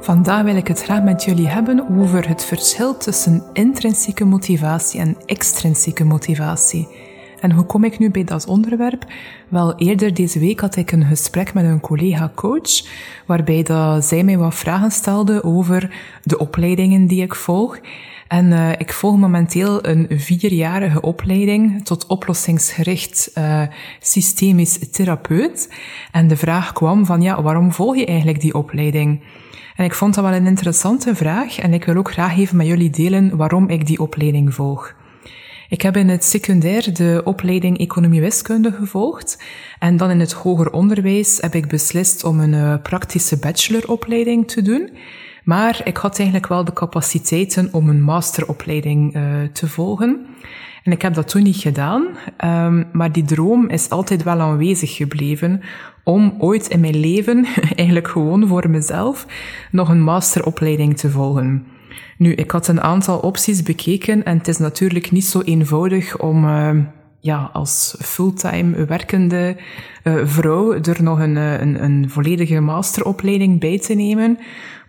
Vandaag wil ik het graag met jullie hebben over het verschil tussen intrinsieke motivatie en extrinsieke motivatie. En hoe kom ik nu bij dat onderwerp? Wel, eerder deze week had ik een gesprek met een collega-coach, waarbij dat zij mij wat vragen stelde over de opleidingen die ik volg. En uh, ik volg momenteel een vierjarige opleiding tot oplossingsgericht uh, systemisch therapeut. En de vraag kwam van, ja, waarom volg je eigenlijk die opleiding? En ik vond dat wel een interessante vraag en ik wil ook graag even met jullie delen waarom ik die opleiding volg. Ik heb in het secundair de opleiding Economie Wiskunde gevolgd en dan in het hoger onderwijs heb ik beslist om een uh, praktische bacheloropleiding te doen. Maar ik had eigenlijk wel de capaciteiten om een masteropleiding uh, te volgen. En ik heb dat toen niet gedaan, um, maar die droom is altijd wel aanwezig gebleven om ooit in mijn leven, eigenlijk gewoon voor mezelf, nog een masteropleiding te volgen. Nu, ik had een aantal opties bekeken en het is natuurlijk niet zo eenvoudig om uh, ja, als fulltime werkende uh, vrouw er nog een, eh, een, een volledige masteropleiding bij te nemen.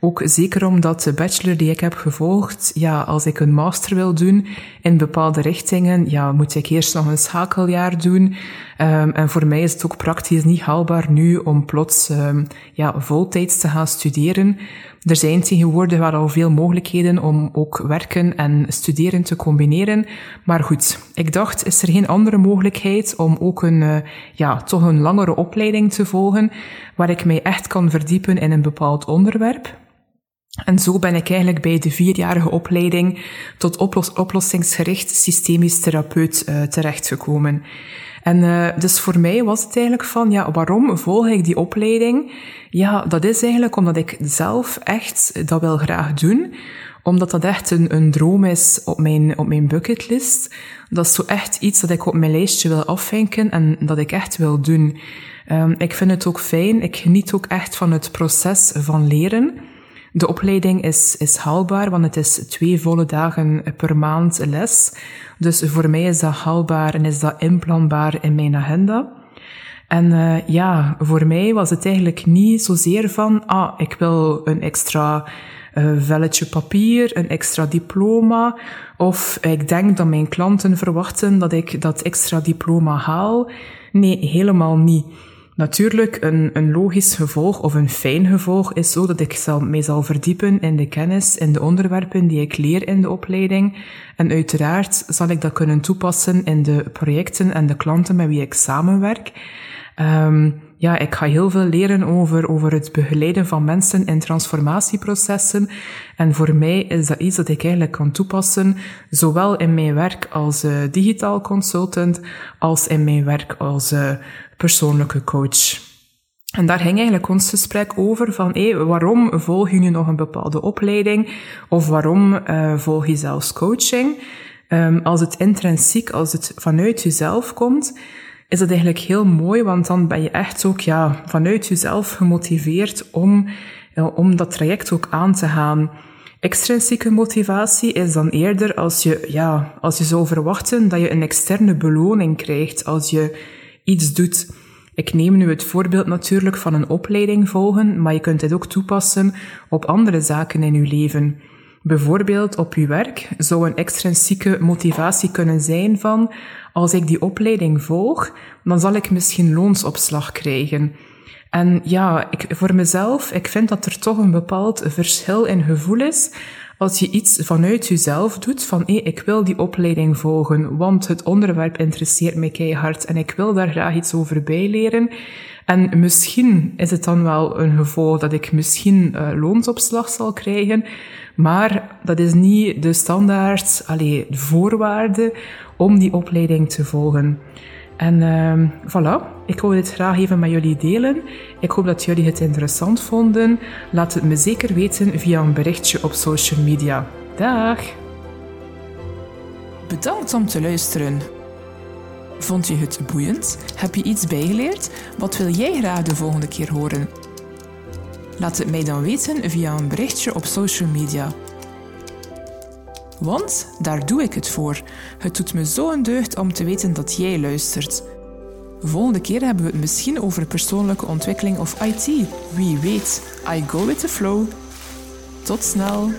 Ook zeker omdat de bachelor die ik heb gevolgd, ja, als ik een master wil doen in bepaalde richtingen, ja, moet ik eerst nog een schakeljaar doen. Um, en voor mij is het ook praktisch niet haalbaar nu om plots um, ja, voltijds te gaan studeren. Er zijn tegenwoordig wel al veel mogelijkheden om ook werken en studeren te combineren. Maar goed, ik dacht, is er geen andere mogelijkheid om ook een, uh, ja, toch een langere opleiding te volgen, waar ik mij echt kan verdiepen in een bepaald onderwerp. En zo ben ik eigenlijk bij de vierjarige opleiding tot oplos oplossingsgericht systemisch therapeut uh, terechtgekomen. En uh, dus voor mij was het eigenlijk van, ja, waarom volg ik die opleiding? Ja, dat is eigenlijk omdat ik zelf echt dat wil graag doen. Omdat dat echt een, een droom is op mijn, op mijn bucketlist. Dat is zo echt iets dat ik op mijn lijstje wil afvinken en dat ik echt wil doen. Um, ik vind het ook fijn. Ik geniet ook echt van het proces van leren. De opleiding is, is haalbaar, want het is twee volle dagen per maand les. Dus voor mij is dat haalbaar en is dat inplanbaar in mijn agenda. En uh, ja, voor mij was het eigenlijk niet zozeer van, ah, ik wil een extra uh, velletje papier, een extra diploma, of ik denk dat mijn klanten verwachten dat ik dat extra diploma haal. Nee, helemaal niet. Natuurlijk, een, een logisch gevolg of een fijn gevolg is zo dat ik zal, mij zal verdiepen in de kennis en de onderwerpen die ik leer in de opleiding. En uiteraard zal ik dat kunnen toepassen in de projecten en de klanten met wie ik samenwerk. Um, ja, ik ga heel veel leren over, over het begeleiden van mensen in transformatieprocessen. En voor mij is dat iets dat ik eigenlijk kan toepassen, zowel in mijn werk als uh, digitaal consultant, als in mijn werk als uh, persoonlijke coach. En daar ging eigenlijk ons gesprek over van, hé, waarom volg je nu nog een bepaalde opleiding? Of waarom uh, volg je zelfs coaching? Um, als het intrinsiek, als het vanuit jezelf komt, is dat eigenlijk heel mooi, want dan ben je echt ook ja, vanuit jezelf gemotiveerd om, om dat traject ook aan te gaan. Extrinsieke motivatie is dan eerder als je, ja, als je zou verwachten dat je een externe beloning krijgt als je iets doet. Ik neem nu het voorbeeld natuurlijk van een opleiding volgen, maar je kunt dit ook toepassen op andere zaken in je leven. Bijvoorbeeld op uw werk zou een extrinsieke motivatie kunnen zijn van als ik die opleiding volg, dan zal ik misschien loonsopslag krijgen. En ja, ik, voor mezelf, ik vind dat er toch een bepaald verschil in gevoel is Als je iets vanuit jezelf doet, van hé, ik wil die opleiding volgen, want het onderwerp interesseert mij keihard en ik wil daar graag iets over bijleren. En misschien is het dan wel een gevolg dat ik misschien uh, loonsopslag zal krijgen, maar dat is niet de standaard, allee, de voorwaarde om die opleiding te volgen. En uh, voilà, ik wil dit graag even met jullie delen. Ik hoop dat jullie het interessant vonden. Laat het me zeker weten via een berichtje op social media. Dag! Bedankt om te luisteren. Vond je het boeiend? Heb je iets bijgeleerd? Wat wil jij graag de volgende keer horen? Laat het mij dan weten via een berichtje op social media. Want daar doe ik het voor. Het doet me zo een deugd om te weten dat jij luistert. Volgende keer hebben we het misschien over persoonlijke ontwikkeling of IT. Wie weet, I go with the flow. Tot snel!